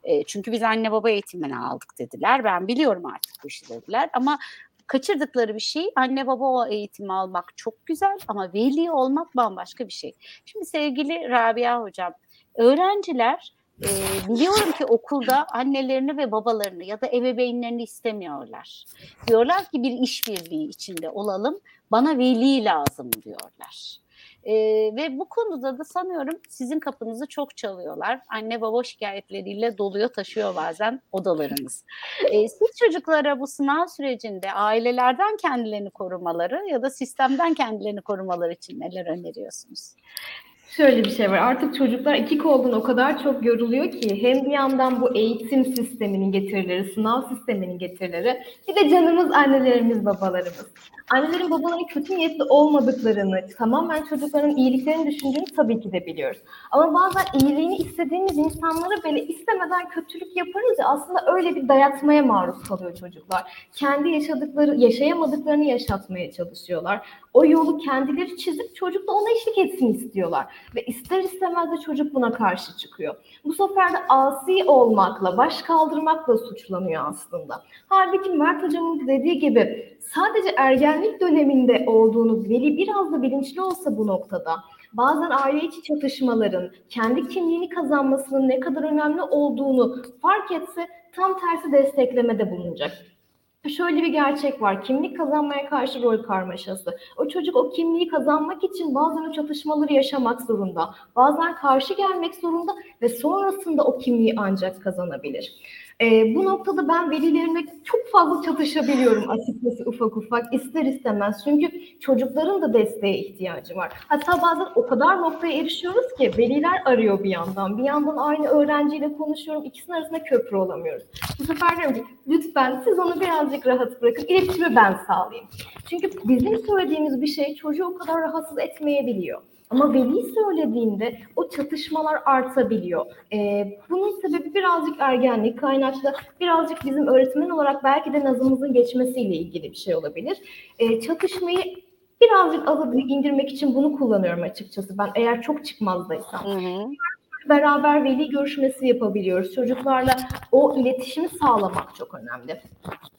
[SPEAKER 9] E, çünkü biz anne baba eğitimini aldık dediler ben biliyorum artık bu işi dediler ama kaçırdıkları bir şey anne baba o eğitimi almak çok güzel ama veli olmak bambaşka bir şey. Şimdi sevgili Rabia hocam öğrenciler e, biliyorum ki okulda annelerini ve babalarını ya da ebeveynlerini istemiyorlar. Diyorlar ki bir işbirliği içinde olalım, bana veli lazım diyorlar. Ee, ve bu konuda da sanıyorum sizin kapınızı çok çalıyorlar. Anne baba şikayetleriyle doluyor taşıyor bazen odalarınız. Ee, siz çocuklara bu sınav sürecinde ailelerden kendilerini korumaları ya da sistemden kendilerini korumaları için neler öneriyorsunuz?
[SPEAKER 5] Şöyle bir şey var. Artık çocuklar iki koldan o kadar çok yoruluyor ki hem bir yandan bu eğitim sisteminin getirileri, sınav sisteminin getirileri bir de canımız annelerimiz, babalarımız. Annelerin babaların kötü niyetli olmadıklarını, tamamen çocukların iyiliklerini düşündüğünü tabii ki de biliyoruz. Ama bazen iyiliğini istediğimiz insanlara böyle istemeden kötülük yaparız ya aslında öyle bir dayatmaya maruz kalıyor çocuklar. Kendi yaşadıkları, yaşayamadıklarını yaşatmaya çalışıyorlar. O yolu kendileri çizip çocuk da ona eşlik etsin istiyorlar. Ve ister istemez de çocuk buna karşı çıkıyor. Bu sefer de asi olmakla, baş kaldırmakla suçlanıyor aslında. Halbuki Mert Hocam'ın dediği gibi sadece ergenlik döneminde olduğunu veli biraz da bilinçli olsa bu noktada bazen aile içi çatışmaların kendi kimliğini kazanmasının ne kadar önemli olduğunu fark etse tam tersi desteklemede bulunacak şöyle bir gerçek var. Kimlik kazanmaya karşı rol karmaşası. O çocuk o kimliği kazanmak için bazen o çatışmaları yaşamak zorunda. Bazen karşı gelmek zorunda ve sonrasında o kimliği ancak kazanabilir. E, bu noktada ben velilerimle çok fazla çatışabiliyorum açıkçası ufak ufak ister istemez. Çünkü çocukların da desteğe ihtiyacı var. Hatta bazen o kadar noktaya erişiyoruz ki veliler arıyor bir yandan. Bir yandan aynı öğrenciyle konuşuyorum. İkisinin arasında köprü olamıyoruz. Bu sefer diyorum ki lütfen siz onu birazcık rahat bırakın. İletişimi ben sağlayayım. Çünkü bizim söylediğimiz bir şey çocuğu o kadar rahatsız etmeyebiliyor. Ama veli söylediğinde o çatışmalar artabiliyor. Ee, bunun sebebi birazcık ergenlik kaynaklı, birazcık bizim öğretmen olarak belki de nazımızın geçmesiyle ilgili bir şey olabilir. Ee, çatışmayı birazcık aza indirmek için bunu kullanıyorum açıkçası. Ben eğer çok çıkmazdaysam. Hı hı beraber veli görüşmesi yapabiliyoruz. Çocuklarla o iletişimi sağlamak çok önemli.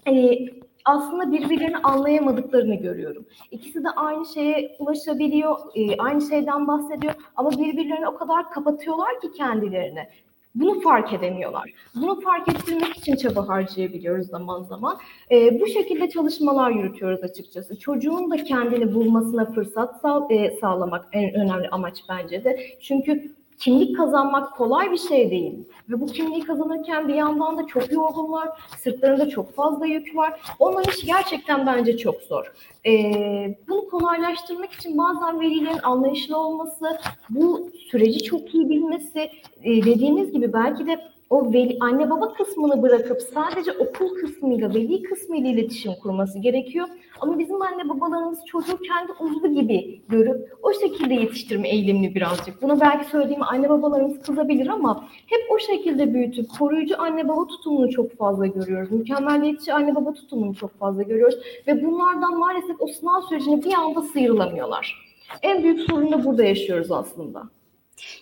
[SPEAKER 5] Ee, aslında birbirlerini anlayamadıklarını görüyorum. İkisi de aynı şeye ulaşabiliyor, e, aynı şeyden bahsediyor ama birbirlerini o kadar kapatıyorlar ki kendilerini. Bunu fark edemiyorlar. Bunu fark ettirmek için çaba harcayabiliyoruz zaman zaman. E, bu şekilde çalışmalar yürütüyoruz açıkçası. Çocuğun da kendini bulmasına fırsat sağ, e, sağlamak en önemli amaç bence de. Çünkü kimlik kazanmak kolay bir şey değil. Ve bu kimliği kazanırken bir yandan da çok yorgunlar, sırtlarında çok fazla yük var. Onların işi gerçekten bence çok zor. Ee, bunu kolaylaştırmak için bazen velilerin anlayışlı olması, bu süreci çok iyi bilmesi, e, dediğiniz gibi belki de o veli, anne baba kısmını bırakıp sadece okul kısmıyla, veli kısmıyla iletişim kurması gerekiyor. Ama bizim anne babalarımız çocuğu kendi uzvu gibi görüp o şekilde yetiştirme eğilimli birazcık. Bunu belki söylediğim anne babalarımız kızabilir ama hep o şekilde büyütüp koruyucu anne baba tutumunu çok fazla görüyoruz. Mükemmeliyetçi anne baba tutumunu çok fazla görüyoruz. Ve bunlardan maalesef o sınav sürecinde bir anda sıyrılamıyorlar. En büyük sorunu da burada yaşıyoruz aslında.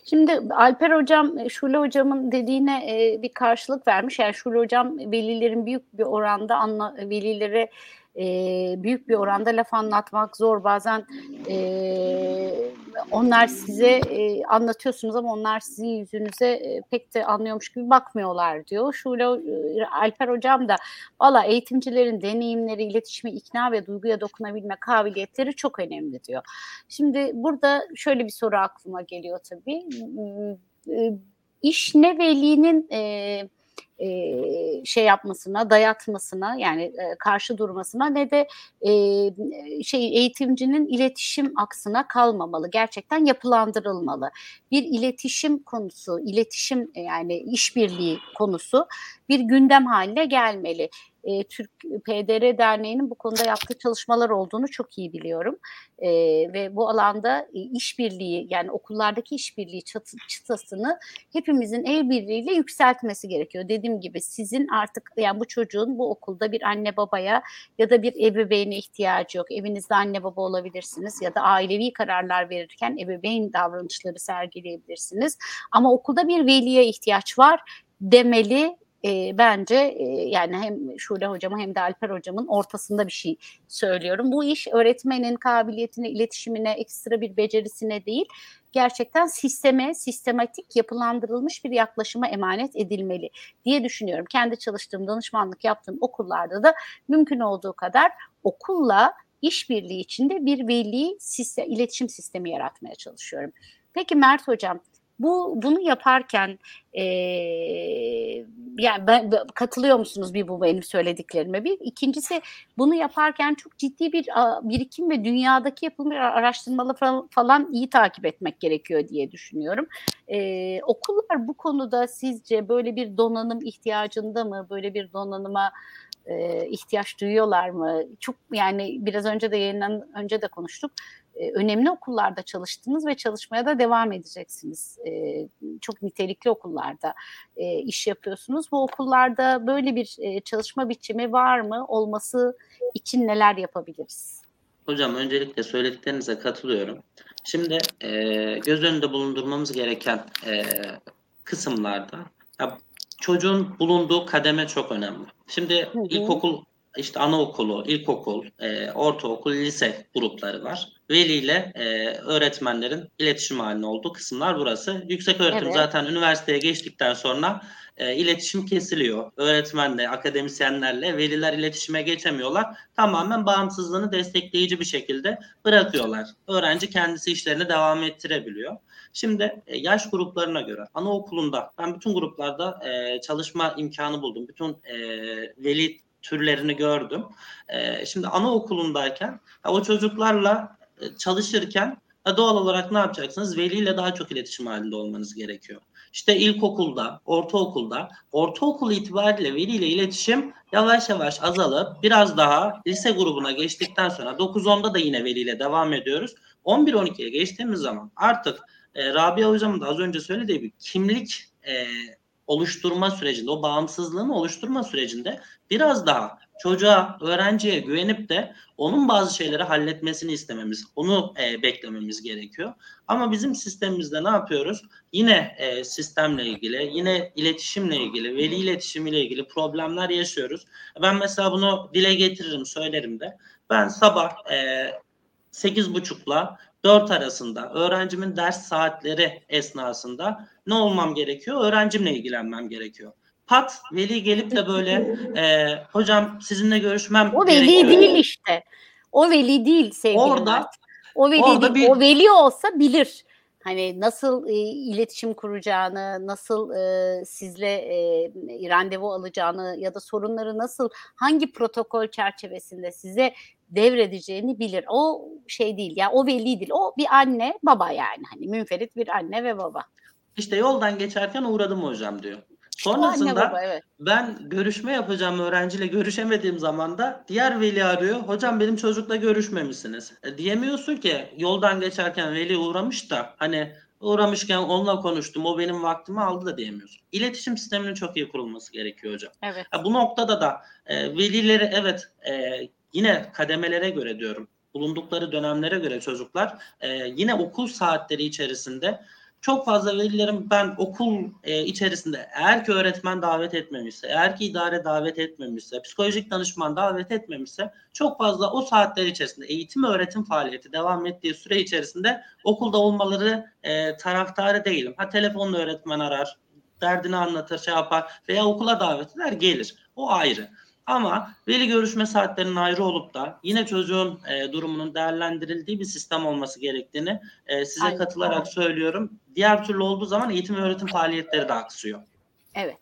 [SPEAKER 9] Şimdi Alper Hocam, e, Şule Hocam'ın dediğine e, bir karşılık vermiş. Yani Şule Hocam velilerin büyük bir oranda anla, velilere e, büyük bir oranda laf anlatmak zor. Bazen e, onlar size e, anlatıyorsunuz ama onlar sizin yüzünüze e, pek de anlıyormuş gibi bakmıyorlar diyor. Şule Alper Hocam da valla eğitimcilerin deneyimleri, iletişime ikna ve duyguya dokunabilme kabiliyetleri çok önemli diyor. Şimdi burada şöyle bir soru aklıma geliyor tabii. E, iş ne velinin e, şey yapmasına, dayatmasına yani e, karşı durmasına ne de e, şey eğitimcinin iletişim aksına kalmamalı. Gerçekten yapılandırılmalı. Bir iletişim konusu, iletişim yani işbirliği konusu bir gündem haline gelmeli. E, Türk PDR Derneği'nin bu konuda yaptığı çalışmalar olduğunu çok iyi biliyorum. E, ve bu alanda e, işbirliği yani okullardaki işbirliği çatı, çıtasını hepimizin el birliğiyle yükseltmesi gerekiyor. Dediğim gibi sizin artık yani bu çocuğun bu okulda bir anne babaya ya da bir ebeveyne ihtiyacı yok. Evinizde anne baba olabilirsiniz ya da ailevi kararlar verirken ebeveyn davranışları sergileyebilirsiniz. Ama okulda bir veliye ihtiyaç var demeli e, bence e, yani hem Şule hocama hem de Alper hocamın ortasında bir şey söylüyorum. Bu iş öğretmenin kabiliyetine, iletişimine, ekstra bir becerisine değil, gerçekten sisteme, sistematik yapılandırılmış bir yaklaşıma emanet edilmeli diye düşünüyorum. Kendi çalıştığım, danışmanlık yaptığım okullarda da mümkün olduğu kadar okulla işbirliği içinde bir veli sistem, iletişim sistemi yaratmaya çalışıyorum. Peki Mert hocam, bu bunu yaparken e, yani ben, katılıyor musunuz bir bu benim söylediklerime bir ikincisi bunu yaparken çok ciddi bir birikim ve dünyadaki yapılmış araştırmaları falan iyi takip etmek gerekiyor diye düşünüyorum. E, okullar bu konuda sizce böyle bir donanım ihtiyacında mı böyle bir donanıma e, ihtiyaç duyuyorlar mı? Çok yani biraz önce de yayından önce de konuştuk önemli okullarda çalıştınız ve çalışmaya da devam edeceksiniz. çok nitelikli okullarda iş yapıyorsunuz. Bu okullarda böyle bir çalışma biçimi var mı? Olması için neler yapabiliriz?
[SPEAKER 10] Hocam öncelikle söylediklerinize katılıyorum. Şimdi göz önünde bulundurmamız gereken kısımlarda ya, çocuğun bulunduğu kademe çok önemli. Şimdi hı hı. ilkokul işte anaokulu, ilkokul, e, ortaokul, lise grupları var. Veli ile e, öğretmenlerin iletişim halinde olduğu kısımlar burası. Yüksek öğretim evet. zaten üniversiteye geçtikten sonra e, iletişim kesiliyor. Öğretmenle, akademisyenlerle veliler iletişime geçemiyorlar. Tamamen bağımsızlığını destekleyici bir şekilde bırakıyorlar. Öğrenci kendisi işlerini devam ettirebiliyor. Şimdi e, yaş gruplarına göre anaokulunda ben bütün gruplarda e, çalışma imkanı buldum. Bütün e, veli türlerini gördüm. E, şimdi anaokulundayken o çocuklarla e, çalışırken doğal olarak ne yapacaksınız? Veliyle daha çok iletişim halinde olmanız gerekiyor. İşte ilkokulda, ortaokulda, ortaokul itibariyle veliyle iletişim yavaş yavaş azalıp biraz daha lise grubuna geçtikten sonra 9-10'da da yine veliyle devam ediyoruz. 11-12'ye geçtiğimiz zaman artık e, Rabia hocamın da az önce söylediği gibi kimlik e, oluşturma sürecinde, o bağımsızlığını oluşturma sürecinde biraz daha çocuğa, öğrenciye güvenip de onun bazı şeyleri halletmesini istememiz, onu e, beklememiz gerekiyor. Ama bizim sistemimizde ne yapıyoruz? Yine e, sistemle ilgili, yine iletişimle ilgili, veli iletişimiyle ilgili problemler yaşıyoruz. Ben mesela bunu dile getiririm, söylerim de. Ben sabah e, 8.30'la 4 arasında öğrencimin ders saatleri esnasında ne olmam gerekiyor? Öğrencimle ilgilenmem gerekiyor. Pat veli gelip de böyle *laughs* e, hocam sizinle görüşmem
[SPEAKER 9] O veli
[SPEAKER 10] gerekiyor.
[SPEAKER 9] değil işte. O veli değil sevgili
[SPEAKER 10] Orada-
[SPEAKER 9] Mert. O veli
[SPEAKER 10] orada
[SPEAKER 9] değil.
[SPEAKER 10] bir-
[SPEAKER 9] O veli olsa bilir. Hani nasıl e, iletişim kuracağını, nasıl e, sizle e, randevu alacağını ya da sorunları nasıl hangi protokol çerçevesinde size devredeceğini bilir. O şey değil ya o veli değil. O bir anne baba yani hani münferit bir anne ve baba.
[SPEAKER 10] İşte yoldan geçerken uğradım hocam diyor. Sonrasında
[SPEAKER 9] baba evet.
[SPEAKER 10] ben görüşme yapacağım öğrenciyle görüşemediğim zaman da diğer veli arıyor. Hocam benim çocukla görüşmemişsiniz. E, diyemiyorsun ki yoldan geçerken veli uğramış da hani uğramışken onunla konuştum o benim vaktimi aldı da diyemiyorsun. İletişim sisteminin çok iyi kurulması gerekiyor hocam.
[SPEAKER 9] Evet.
[SPEAKER 10] Ha, bu noktada da e, velileri evet e, yine kademelere göre diyorum bulundukları dönemlere göre çocuklar e, yine okul saatleri içerisinde çok fazla velilerim ben okul e, içerisinde eğer ki öğretmen davet etmemişse, eğer ki idare davet etmemişse, psikolojik danışman davet etmemişse çok fazla o saatler içerisinde eğitim öğretim faaliyeti devam ettiği süre içerisinde okulda olmaları e, taraftarı değilim. Ha telefonla öğretmen arar, derdini anlatır, şey yapar veya okula davet eder gelir. O ayrı. Ama veli görüşme saatlerinin ayrı olup da yine çocuğun e, durumunun değerlendirildiği bir sistem olması gerektiğini e, size
[SPEAKER 9] Aynen.
[SPEAKER 10] katılarak söylüyorum. Diğer türlü olduğu zaman eğitim ve öğretim faaliyetleri de aksıyor.
[SPEAKER 9] Evet.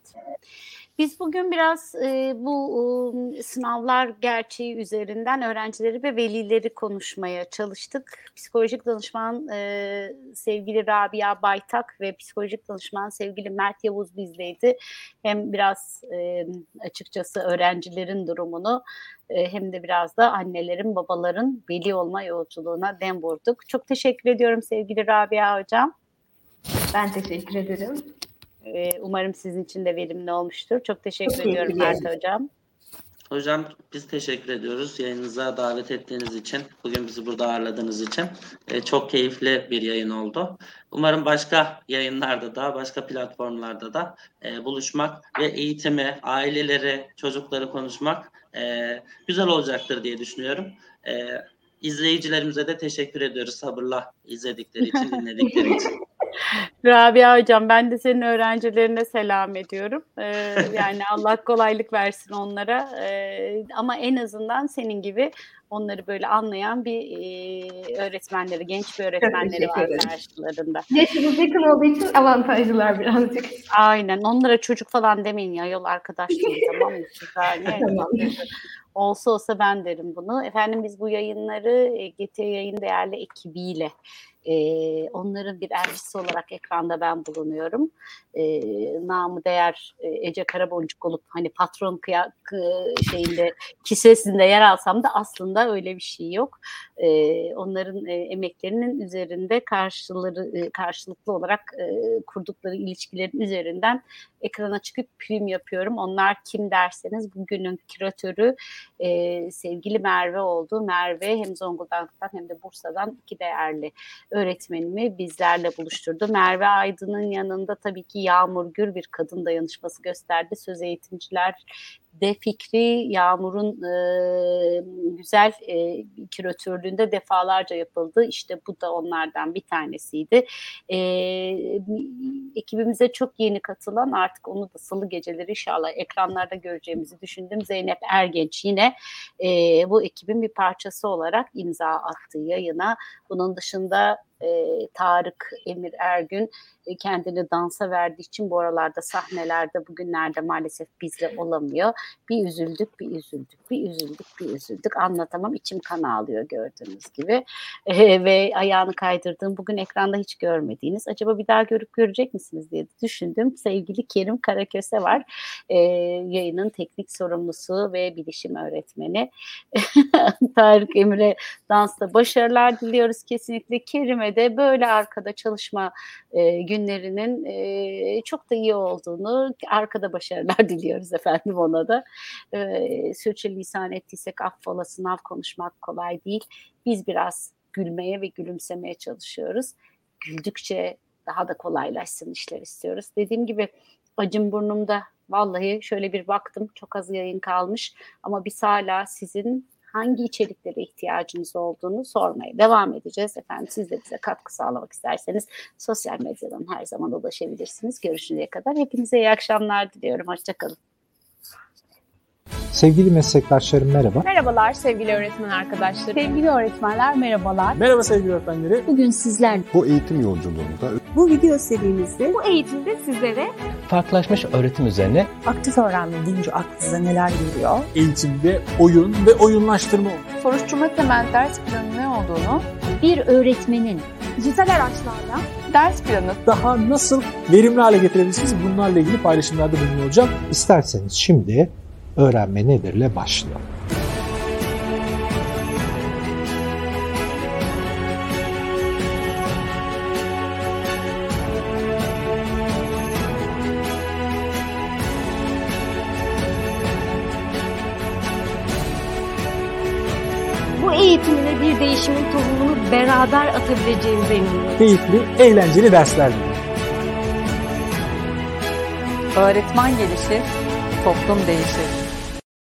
[SPEAKER 9] Biz bugün biraz e, bu e, sınavlar gerçeği üzerinden öğrencileri ve velileri konuşmaya çalıştık. Psikolojik danışman e, sevgili Rabia Baytak ve psikolojik danışman sevgili Mert Yavuz bizdeydi. Hem biraz e, açıkçası öğrencilerin durumunu e, hem de biraz da annelerin, babaların veli olma yolculuğuna dem vurduk. Çok teşekkür ediyorum sevgili Rabia Hocam.
[SPEAKER 5] Ben teşekkür ederim.
[SPEAKER 9] Ee, Umarım sizin için de verimli olmuştur. Çok teşekkür
[SPEAKER 5] Çok
[SPEAKER 9] ediyorum
[SPEAKER 5] teşekkür
[SPEAKER 9] Mert Hocam.
[SPEAKER 10] Hocam biz teşekkür ediyoruz yayınınıza davet ettiğiniz için, bugün bizi burada ağırladığınız için. E, çok keyifli bir yayın oldu. Umarım başka yayınlarda da, başka platformlarda da e, buluşmak ve eğitimi, aileleri, çocukları konuşmak e, güzel olacaktır diye düşünüyorum. E, izleyicilerimize de teşekkür ediyoruz sabırla izledikleri için, *laughs* dinledikleri için. *laughs*
[SPEAKER 9] Rabia Hocam ben de senin öğrencilerine selam ediyorum. Ee, yani *laughs* Allah kolaylık versin onlara. Ee, ama en azından senin gibi onları böyle anlayan bir e, öğretmenleri, genç bir öğretmenleri var karşılarında.
[SPEAKER 5] Yaşımız yakın olduğu için avantajlılar birazcık.
[SPEAKER 9] Aynen. Onlara çocuk falan demeyin ya yol arkadaş değil *laughs* tamam mı? Güzel.
[SPEAKER 5] Tamam.
[SPEAKER 9] Olsa olsa ben derim bunu. Efendim biz bu yayınları e, GT Yayın değerli ekibiyle e, onların bir elçisi olarak ekranda ben bulunuyorum. E, namı değer e, Ece Karaboncuk olup hani patron kıya, kı- şeyinde kisesinde yer alsam da aslında öyle bir şey yok. E, onların e, emeklerinin üzerinde karşıları e, karşılıklı olarak e, kurdukları ilişkilerin üzerinden ekrana çıkıp prim yapıyorum. Onlar kim derseniz bugünün küratörü e, sevgili Merve oldu. Merve hem Zonguldak'tan hem de Bursa'dan iki değerli öğretmenimi bizlerle buluşturdu. Merve Aydın'ın yanında tabii ki Yağmur Gür bir kadın dayanışması gösterdi. Söz eğitimciler de fikri Yağmur'un e, güzel e, küratörlüğünde defalarca yapıldı. İşte bu da onlardan bir tanesiydi. E, ekibimize çok yeni katılan artık onu da salı geceleri inşallah ekranlarda göreceğimizi düşündüm. Zeynep Ergenç yine e, bu ekibin bir parçası olarak imza attığı yayına. Bunun dışında e, Tarık Emir Ergün e, kendini dansa verdiği için bu aralarda sahnelerde bugünlerde maalesef bizle olamıyor. Bir üzüldük, bir üzüldük, bir üzüldük, bir üzüldük. Anlatamam içim kan ağlıyor gördüğünüz gibi. *laughs* E, ve ayağını kaydırdığım bugün ekranda hiç görmediğiniz acaba bir daha görüp görecek misiniz diye düşündüm. Sevgili Kerim Karaköse var. E, yayının teknik sorumlusu ve bilişim öğretmeni. *laughs* Tarık Emir'e dansta başarılar diliyoruz kesinlikle. Kerim'e de böyle arkada çalışma e, günlerinin e, çok da iyi olduğunu, arkada başarılar *laughs* diliyoruz efendim ona da. E, sürçülisan ettiysek affola sınav konuşmak kolay değil. Biz biraz gülmeye ve gülümsemeye çalışıyoruz. Güldükçe daha da kolaylaşsın işler istiyoruz. Dediğim gibi acım burnumda vallahi şöyle bir baktım çok az yayın kalmış ama biz hala sizin hangi içeriklere ihtiyacınız olduğunu sormaya devam edeceğiz. Efendim siz de bize katkı sağlamak isterseniz sosyal medyadan her zaman ulaşabilirsiniz. Görüşünceye kadar hepinize iyi akşamlar diliyorum. Hoşçakalın.
[SPEAKER 1] Sevgili meslektaşlarım merhaba.
[SPEAKER 2] Merhabalar sevgili öğretmen arkadaşlarım.
[SPEAKER 3] Sevgili öğretmenler merhabalar.
[SPEAKER 4] Merhaba sevgili öğretmenleri.
[SPEAKER 3] Bugün sizler
[SPEAKER 11] Bu eğitim yolculuğunda
[SPEAKER 3] bu video serimizde
[SPEAKER 2] Bu eğitimde sizlere
[SPEAKER 6] Farklılaşmış öğretim üzerine
[SPEAKER 3] aktif öğrenme deyince aklınıza neler geliyor?
[SPEAKER 4] Eğitimde oyun ve oyunlaştırma
[SPEAKER 2] soruşturma temel ders planı ne olduğunu
[SPEAKER 7] Bir öğretmenin
[SPEAKER 3] Dijital araçlarla
[SPEAKER 8] Ders planı,
[SPEAKER 4] Daha nasıl verimli hale getirebilirsiniz bunlarla ilgili paylaşımlarda bulunuyor olacağım.
[SPEAKER 1] İsterseniz şimdi öğrenme nedirle başlayalım.
[SPEAKER 7] Bu eğitimle bir değişimin tohumunu beraber atabileceğimize eminim.
[SPEAKER 4] Keyifli, eğlenceli dersler diliyorum.
[SPEAKER 8] öğretmen gelişir, toplum değişir.